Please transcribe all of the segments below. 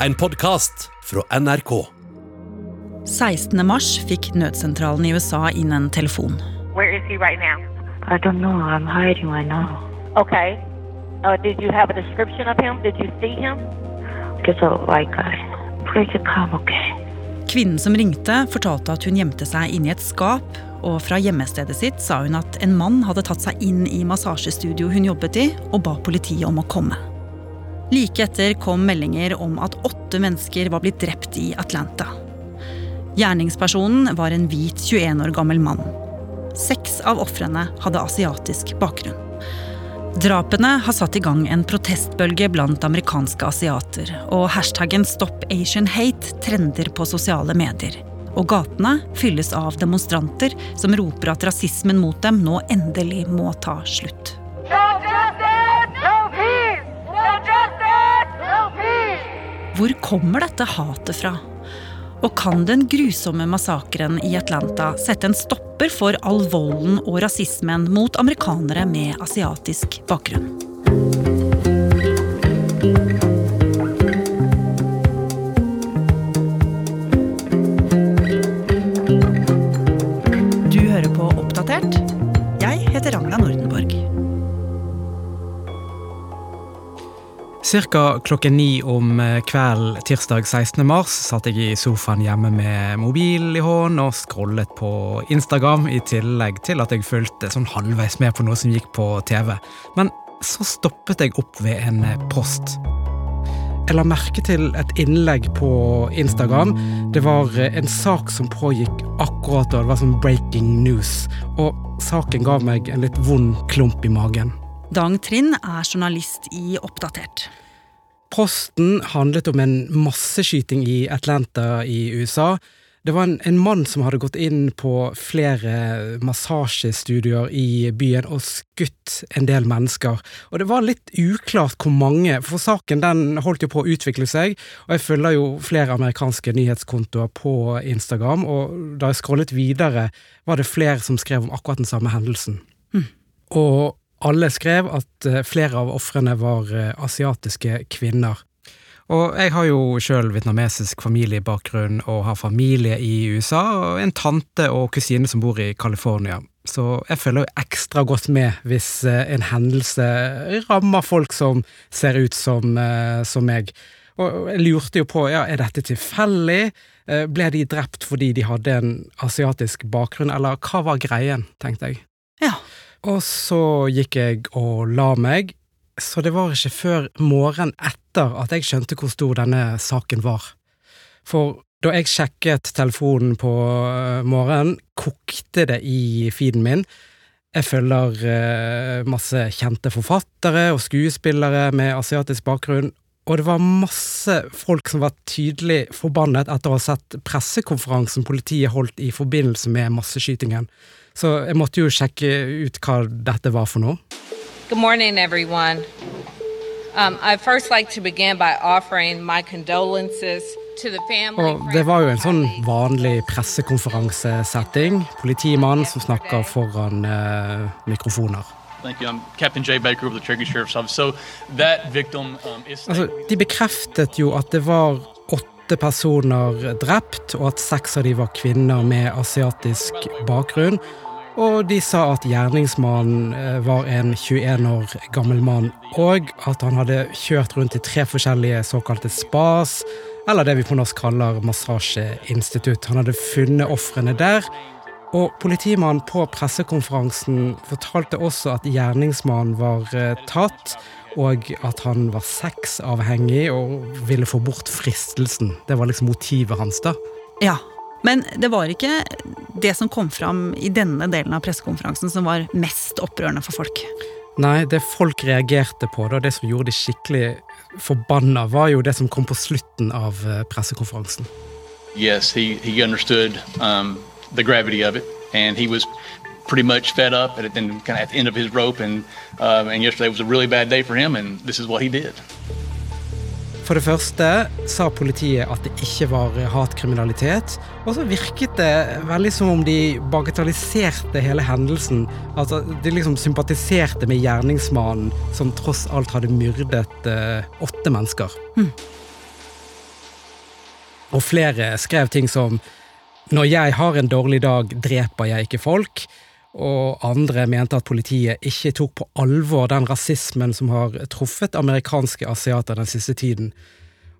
en podkast fra NRK. 16. mars fikk nødsentralen i USA inn en telefon. Where is he right now? I don't know. I'm hiding right. Okay. Uh, did you have a description of him? Did you see him? Just a white guy. Please come, okay? Kvinnen som ringte, fortalte at hun gjemte seg inni et skap, og fra hjemmestedet sitt sa hun at en mann hadde tatt seg inn i massasjestudio hun jobbet i, og ba politiet om å komme. Like etter kom meldinger om at åtte mennesker var blitt drept i Atlanta. Gjerningspersonen var en hvit 21 år gammel mann. Seks av ofrene hadde asiatisk bakgrunn. Drapene har satt i gang en protestbølge blant amerikanske asiater, og hashtaggen Stop Asian Hate trender på sosiale medier. Og gatene fylles av demonstranter som roper at rasismen mot dem nå endelig må ta slutt. Hvor kommer dette hatet fra? Og kan den grusomme massakren i Atlanta sette en stopper for all volden og rasismen mot amerikanere med asiatisk bakgrunn? Cirka klokken ni om eh, kvelden tirsdag 16. mars satt jeg i sofaen hjemme med mobil i hånd og scrollet på Instagram, i tillegg til at jeg fulgte sånn halvveis med på noe som gikk på TV. Men så stoppet jeg opp ved en eh, post. Jeg la merke til et innlegg på Instagram. Det var eh, en sak som pågikk akkurat da. Det var sånn breaking news. Og saken ga meg en litt vond klump i magen. Dang Trind er journalist i Oppdatert. Posten handlet om en masseskyting i Atlanta i USA. Det var en, en mann som hadde gått inn på flere massasjestudioer i byen og skutt en del mennesker. Og det var litt uklart hvor mange, for saken den holdt jo på å utvikle seg. Og jeg følger jo flere amerikanske nyhetskontoer på Instagram, og da jeg scrollet videre, var det flere som skrev om akkurat den samme hendelsen. Og alle skrev at eh, flere av ofrene var eh, asiatiske kvinner. Og jeg har jo sjøl vietnamesisk familiebakgrunn og har familie i USA, og en tante og kusine som bor i California. Så jeg følger jo ekstra godt med hvis eh, en hendelse rammer folk som ser ut som, som meg. Og jeg lurte jo på, ja, er dette tilfeldig? Ble de drept fordi de hadde en asiatisk bakgrunn, eller hva var greien, tenkte jeg. Ja. Og så gikk jeg og la meg, så det var ikke før morgenen etter at jeg skjønte hvor stor denne saken var. For da jeg sjekket telefonen på eh, morgenen, kokte det i feeden min. Jeg følger eh, masse kjente forfattere og skuespillere med asiatisk bakgrunn, og det var masse folk som var tydelig forbannet etter å ha sett pressekonferansen politiet holdt i forbindelse med masseskytingen. Så jeg måtte jo sjekke ut hva dette var for noe. Good morning, everyone. Um, I'd first like to begin by offering my condolences to the family. Og det var jo en sånn vanlig pressekonferansesetting. Politimann som snakker foran eh, mikrofoner. Thank you. I'm Captain Jay Baker of the Cherokee Sheriff's Office. So victim um, Altså, de bekreftet jo at det var åtte personer drept, og at seks av de var kvinner med asiatisk bakgrunn. Og de sa at gjerningsmannen eh, var en 21 år gammel mann, og at han hadde kjørt rundt i tre forskjellige såkalte spas, eller det vi på norsk kaller massasjeinstitutt. Han hadde funnet ofrene der. Og politimannen på pressekonferansen fortalte også at gjerningsmannen var eh, tatt, og at han var sexavhengig og ville få bort fristelsen. Det var liksom motivet hans, da. Ja, men det var ikke det som kom fram i denne delen av pressekonferansen som var mest opprørende for folk. Nei, det folk reagerte på, da, det som gjorde de skikkelig forbanna, var jo det som kom på slutten av eh, pressekonferansen. yes, he he understood um, the gravity of it, and he was pretty much fed up and, and kind of at the end of his rope. And uh, and yesterday was a really bad day for him, and this is what he did. For det første sa politiet at det ikke var hatkriminalitet, og så virket det veldig som om de bagatelliserte hele hendelsen. Altså, De liksom sympatiserte med gjerningsmannen som tross alt hadde myrdet eh, åtte mennesker. Og flere skrev ting som når jeg har en dårlig dag, dreper jeg ikke folk. Og andre mente at politiet ikke tok på alvor den rasismen som har truffet amerikanske asiater den siste tiden.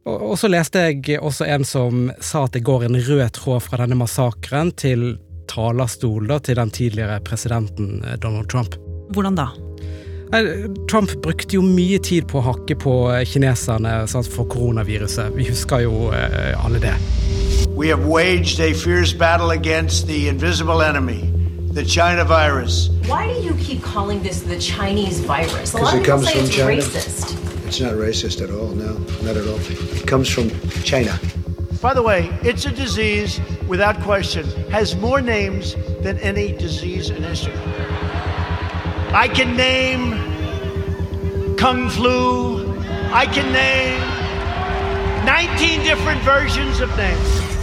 Og, så leste jeg også en som sa at det går en rød tråd fra denne massakren til talerstol da, til den tidligere presidenten eh, Donald Trump. Hvordan da? Trump brukte jo mye tid på å hakke på kineserne sant, for koronaviruset. Vi husker jo eh, alle det. We have waged a fierce battle against the invisible enemy, the China virus. Why do you keep calling this the Chinese virus? A Because lot of it people comes say from it's China. racist. It's not racist at all, no, not at all. It comes from China. By the way, it's a disease, without question, has more names than any disease in history. I can name Kung Flu. I can name 19 different versions of names.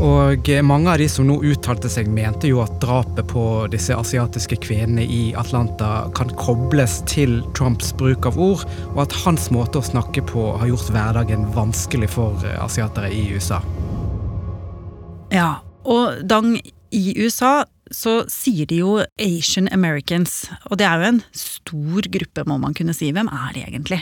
Og mange av de som nå uttalte seg, mente jo at drapet på disse asiatiske kvinnene i Atlanta kan kobles til Trumps bruk av ord, og at hans måte å snakke på har gjort hverdagen vanskelig for eh, asiatere i USA. Ja, og Dang, i USA så sier de jo Asian Americans, og det er jo en stor gruppe, må man kunne si. Hvem er de egentlig?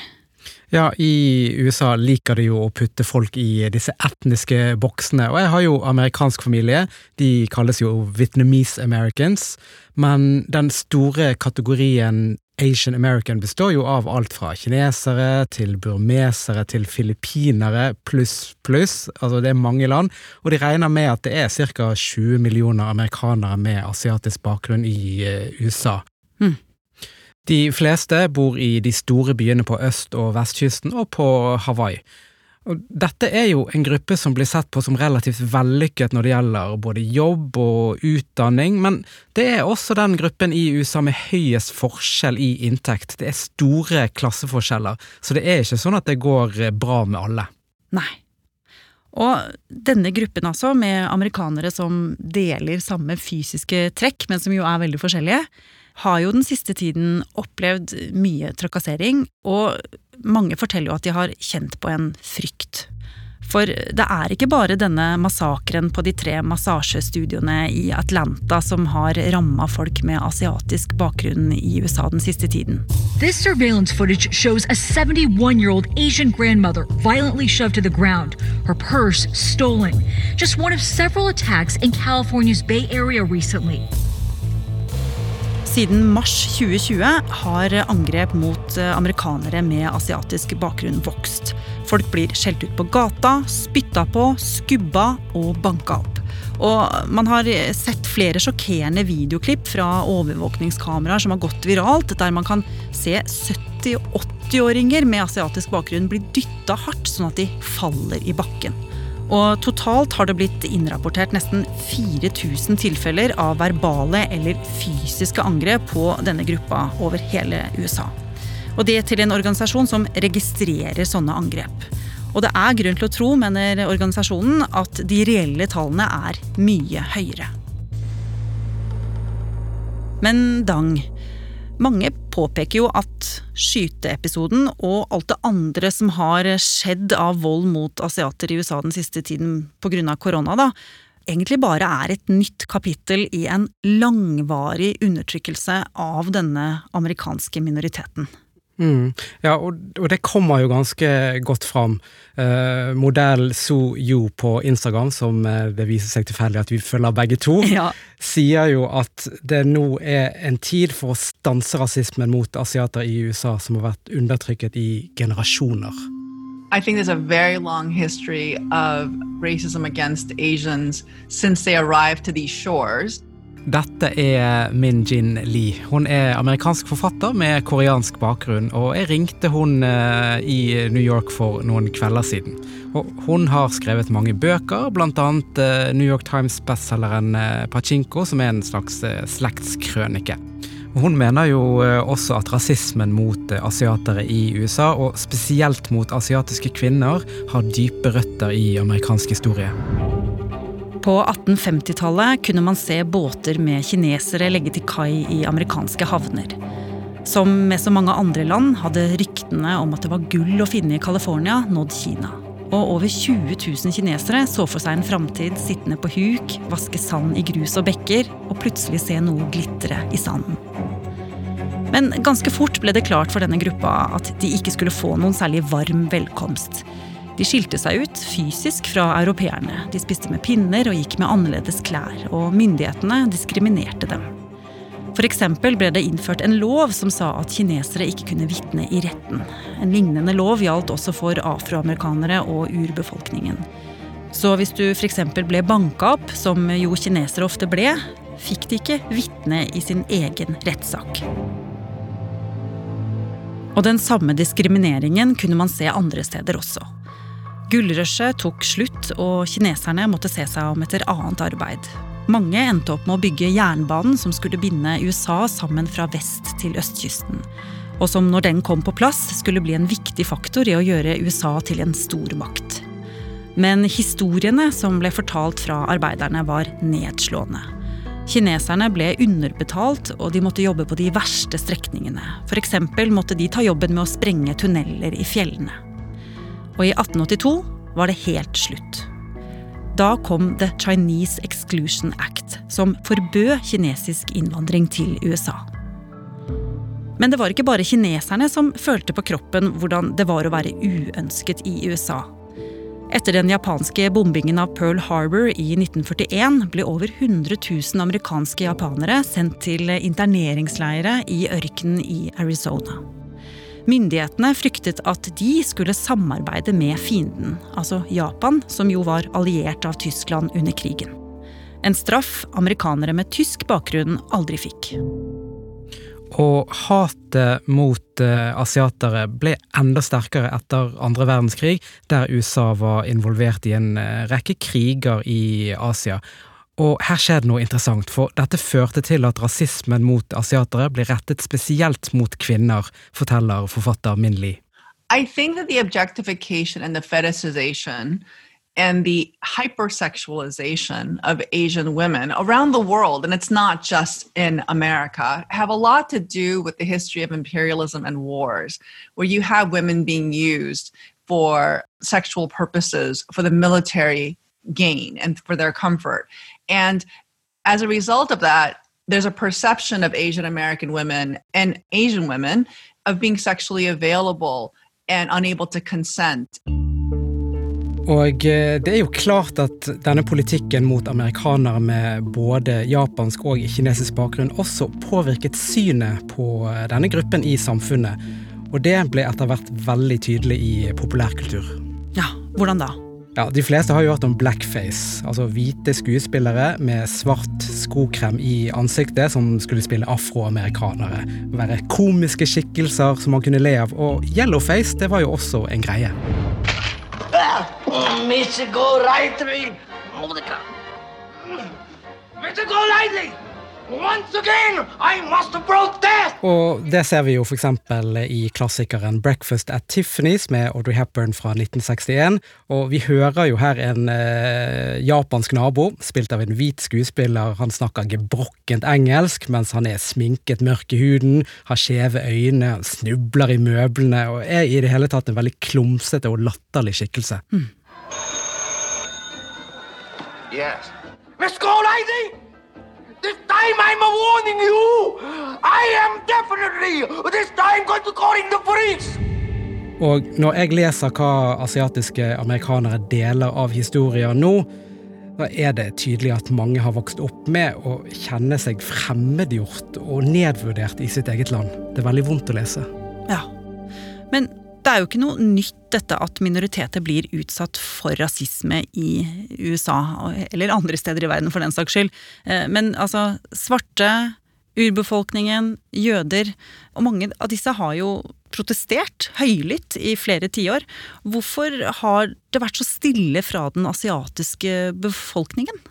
Ja, i USA liker de jo å putte folk i disse etniske boksene, og jeg har jo amerikansk familie, de kalles jo Vietnamese Americans, men den store kategorien Asian American består jo av alt fra kinesere til burmesere til filippinere pluss pluss, altså det er mange land, og de regner med at det er ca. 20 millioner amerikanere med asiatisk bakgrunn i eh, USA. Hmm. De fleste bor i de store byene på øst- og vestkysten og på Hawaii. Og dette er jo en gruppe som blir sett på som relativt vellykket når det gjelder både jobb og utdanning, men det er også den gruppen i USA med høyest forskjell i inntekt. Det er store klasseforskjeller, så det er ikke sånn at det går bra med alle. Nei. Og denne gruppen altså, med amerikanere som deler samme fysiske trekk, men som jo er veldig forskjellige, har jo den siste tiden opplevd mye trakassering, og mange forteller jo at de har kjent på en frykt. For det er ikke bare denne massakren på de tre massasjestudioene i Atlanta som har ramma folk med asiatisk bakgrunn i USA den siste tiden. This surveillance footage shows a 71 year old Asian grandmother violently shoved to the ground, her purse stolen. Just one of several attacks in Bay Area recently. Siden mars 2020 har angrep mot eh, amerikanere med asiatisk bakgrunn vokst. Folk blir skjelt ut på gata, spytta på, skubba og banka opp. Og man har sett flere sjokkerende videoklipp fra overvåkningskameraer som har gått viralt, der man kan se 70- og 80-åringer med asiatisk bakgrunn bli dytta hardt, sånn at de faller i bakken. Og totalt har det blitt innrapportert nesten 4000 tilfeller av verbale eller fysiske angrep på denne gruppa over hele USA. Og det til en organisasjon som registrerer sånne angrep. Og det er grunn til å tro, mener organisasjonen, at de reelle tallene er mye høyere. Men Dang, mange påpeker jo at skyteepisoden og alt det andre som har skjedd av vold mot asiater i USA den siste tiden pga. korona, da, egentlig bare er et nytt kapittel i en langvarig undertrykkelse av denne amerikanske minoriteten. Mm. Ja, og, og, det kommer jo ganske godt fram. Eh, modell Su Yu på Instagram, som eh, det viser seg tilfeldig at vi følger begge to, Ja. sier jo at det nå er en tid for å stanse rasismen mot asiater i USA, som har vært undertrykket i generasjoner. I think there's a very long history of racism against Asians since they arrived to these shores. Dette er Min Jin Lee. Hun er amerikansk forfatter med koreansk bakgrunn, og jeg ringte hun eh, i New York for noen kvelder siden. Og hun har skrevet mange bøker, annet eh, New York Times-bestselgeren eh, Pachinko, som er en slags slektskrønike. Hun mener jo også at rasismen mot asiatere i USA, og spesielt mot asiatiske kvinner, har dype røtter i amerikansk historie. På 1850-tallet kunne man se båter med kinesere legge til kai i amerikanske havner. Som med så mange andre land hadde ryktene om at det var gull å finne i California, nådd Kina. Og over 20 000 kinesere så for seg en framtid sittende på huk, vaske sand i grus og bekker, og plutselig se noe glitre i sanden. Men ganske fort ble det klart for denne gruppa at de ikke skulle få noen særlig varm velkomst. De skilte seg ut fysisk fra europeerne. De spiste med pinner og gikk med annerledes klær, og myndighetene diskriminerte dem. F.eks. ble det innført en lov som sa at kinesere ikke kunne vitne i retten. En lignende lov gjaldt også for afroamerikanere og urbefolkningen. Så hvis du f.eks. ble banka opp, som jo kinesere ofte ble, fikk de ikke vitne i sin egen rettssak. Og den samme diskrimineringen kunne man se andre steder også. Gullrushet tok slutt, og kineserne måtte se seg om etter annet arbeid. Mange endte opp med å bygge jernbanen som skulle binde USA sammen fra vest til østkysten. Og som når den kom på plass, skulle bli en viktig faktor i å gjøre USA til en stormakt. Men historiene som ble fortalt fra arbeiderne, var nedslående. Kineserne ble underbetalt, og de måtte jobbe på de verste strekningene. F.eks. måtte de ta jobben med å sprenge tunneler i fjellene. Og i 1882 var det helt slutt. Da kom The Chinese Exclusion Act, som forbød kinesisk innvandring til USA. Men det var ikke bare kineserne som følte på kroppen hvordan det var å være uønsket i USA. Etter den japanske bombingen av Pearl Harbor i 1941 ble over 100 000 amerikanske japanere sendt til interneringsleire i ørkenen i Arizona. Myndighetene fryktet at de skulle samarbeide med fienden, altså Japan, som jo var alliert av Tyskland under krigen. En straff amerikanere med tysk bakgrunn aldri fikk. Og hatet mot uh, asiatere ble enda sterkere etter andre verdenskrig, der USA var involvert i en uh, rekke kriger i Asia. Og her noe interessant, for dette førte til at rasismen mot asiatere ble rettet spesielt mot kvinner, forteller forfatter Min Li. I think that the objectification and the fetishization and the hypersexualization of Asian women around the world, and it's not just in America, have a lot to do with the history of imperialism and wars, where you have women being used for sexual purposes, for the military gain, and for their comfort. And as a result of that, there's a perception of Asian American women and Asian women of being sexually available and unable to consent. Og eh, det er jo klart at denne politikken mot amerikanere med både japansk og kinesisk bakgrunn også påvirket synet på eh, denne gruppen i samfunnet. Og det ble etter hvert veldig tydelig i populærkultur. Ja, hvordan da? Ja, De fleste har jo hørt om blackface, altså hvite skuespillere med svart skokrem i ansiktet som skulle spille afroamerikanere. Være komiske skikkelser som man kunne le av. Og yellowface det var jo også en greie. Lightly. Mr. Go lightly. Once again, I must protest! Og det ser vi jo f.eks. i klassikeren Breakfast at Tiffany's med Audrey Hepburn fra 1961. Og vi hører jo her en eh, japansk nabo, spilt av en hvit skuespiller. Han snakker gebrokkent engelsk mens han er sminket mørk i huden, har skjeve øyne, snubler i møblene og er i det hele tatt en veldig klumsete og latterlig skikkelse. Mm. Yes. Miss Goldie! This time I'm warning you! I am definitely this time going to call in the police! Og når jeg leser hva asiatiske amerikanere deler av historier nå, da er det tydelig at mange har vokst opp med å kjenne seg fremmedgjort og nedvurdert i sitt eget land. Det er veldig vondt å lese. Ja, men det er jo ikke noe nytt dette at minoriteter blir utsatt for rasisme i USA, eller andre steder i verden for den saks skyld. Eh, men altså, svarte, urbefolkningen, jøder Og mange av disse har jo protestert høylytt i flere tiår. Hvorfor har det vært så stille fra den asiatiske befolkningen?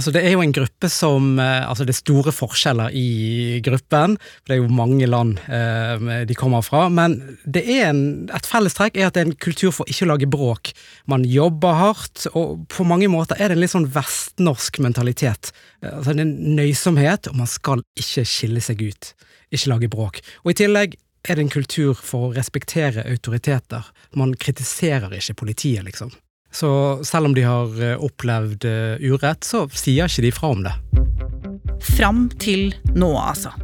Altså Det er jo en gruppe som eh, Altså det er store forskjeller i gruppen. for Det er jo mange land eh, de kommer fra. Men det er en, et fellestrekk er at det er en kultur for ikke å lage bråk. Man jobber hardt, og på mange måter er det en litt sånn vestnorsk mentalitet. Eh, altså Det er en nøysomhet, og man skal ikke skille seg ut. Ikke lage bråk. Og i tillegg er det en kultur for å respektere autoriteter. Man kritiserer ikke politiet, liksom. Så selv om de har eh, opplevd eh, urett, så sier ikke de fra om det. Fram til nå, altså.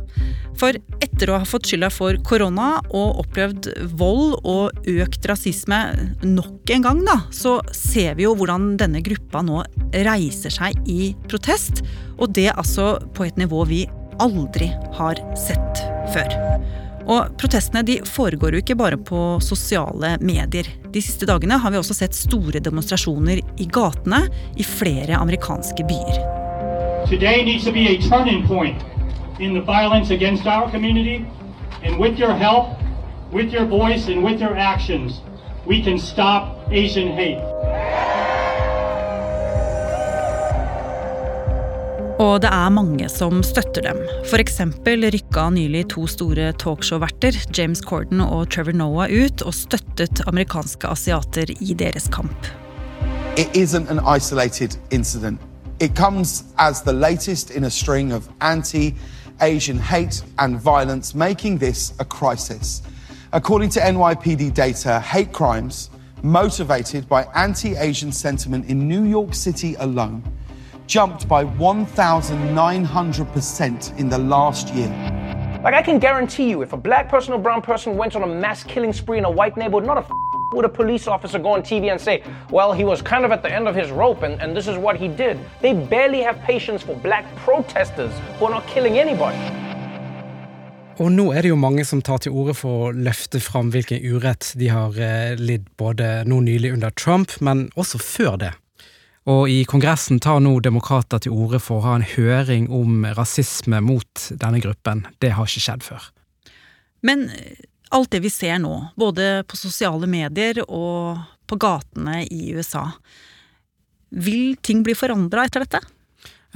For etter å ha fått skylda for korona og opplevd vold og økt rasisme nok en gang, da, så ser vi jo hvordan denne gruppa nå reiser seg i protest. Og det altså på et nivå vi aldri har sett før. Og Protestene de foregår jo ikke bare på sosiale medier. De siste dagene har vi også sett store demonstrasjoner i gatene i flere amerikanske byer. Today needs to be a turning point in the violence against our community. And with your help, with your voice, and with your actions, we can. Og det er mange som støtter dem. F.eks. rykka nylig to store talkshow-verter, James Corden og Trevor Noah, ut og støttet amerikanske asiater i deres kamp. It isn't an isolated incident. It comes as the latest in a string of anti Asian hate and violence, making this a crisis. According to NYPD data, hate crimes motivated by anti Asian sentiment in New York City alone jumped by 1,900% in the last year. Like, I can guarantee you, if a black person or brown person went on a mass killing spree in a white neighborhood, not a f- would a police officer go on TV and say, well, he was kind of at the end of his rope and, and this is what he did. They barely have patience for black protesters who are not killing anybody. Og nå er det jo mange som tar til orde for å løfte fram hvilken urett de har eh, lidd både nå nylig under Trump, men også før det. Og i Kongressen tar nå demokrater til orde for å ha en høring om rasisme mot denne gruppen. Det har ikke skjedd før. Men alt det vi ser nå, både på sosiale medier og på gatene i USA, vil ting bli forandra etter dette?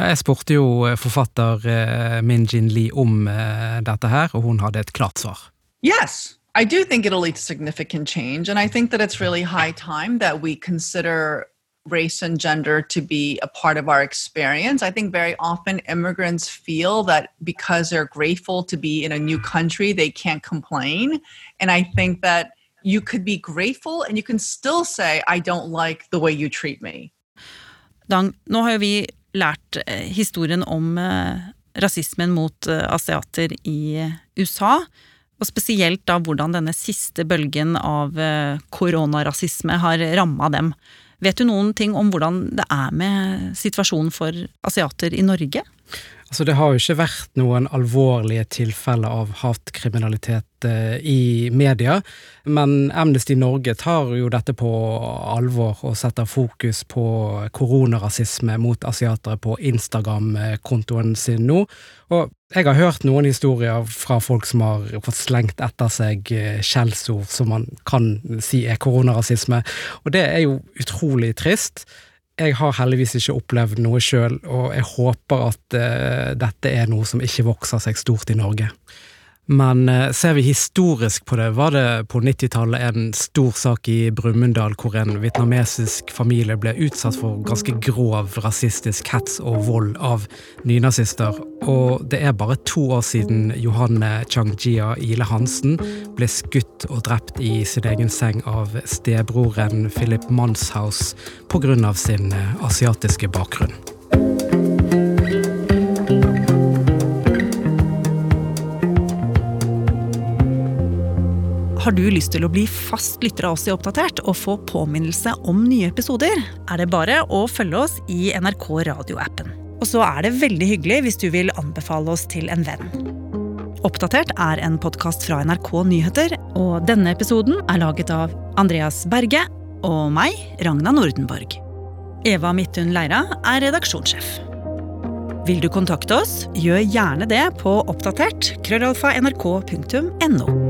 Jeg spurte jo forfatter eh, Min Jin Lee om eh, dette her, og hun hadde et klart svar. Yes, I do think it'll lead to significant change. And I think that it's really high time that we consider race and gender to be a part of our experience. I think very often immigrants feel that because they're grateful to be in a new country, they can't complain. And I think that you could be grateful and you can still say, I don't like the way you treat me. Dang, nå har vi lært eh, historien om eh, rasismen mot eh, asiater i USA. Og spesielt da hvordan denne siste bølgen av koronarasisme har ramma dem. Vet du noen ting om hvordan det er med situasjonen for asiater i Norge? Altså, det har jo ikke vært noen alvorlige tilfeller av hatkriminalitet eh, i media, men Amnesty Norge tar jo dette på alvor og setter fokus på koronarasisme mot asiatere på Instagram-kontoen sin nå. Og jeg har hørt noen historier fra folk som har fått slengt etter seg eh, skjellsord som man kan si er koronarasisme, og det er jo utrolig trist jeg har heldigvis ikke opplevd noe sjøl, og jeg håper at uh, dette er noe som ikke vokser seg stort i Norge. Men uh, ser vi historisk på det, var det på 90-tallet en stor sak i Brumunddal hvor en vietnamesisk familie ble utsatt for ganske grov rasistisk hets og vold av nynazister. Og det er bare to år siden Johanne Chang-jia Ile Hansen ble skutt og drept i sin egen seng av stebroren Philip Manshaus pga. sin uh, asiatiske bakgrunn. Har du lyst til å bli fast lytter av oss i Oppdatert og få påminnelse om nye episoder, er det bare å følge oss i NRK radioappen. Og så er det veldig hyggelig hvis du vil anbefale oss til en venn. Oppdatert er en podkast fra NRK Nyheter, og denne episoden er laget av Andreas Berge og meg, Ragna Nordenborg. Eva Midthun Leira er redaksjonssjef. Vil du kontakte oss, gjør gjerne det på oppdatert krøllalfa nrk.no.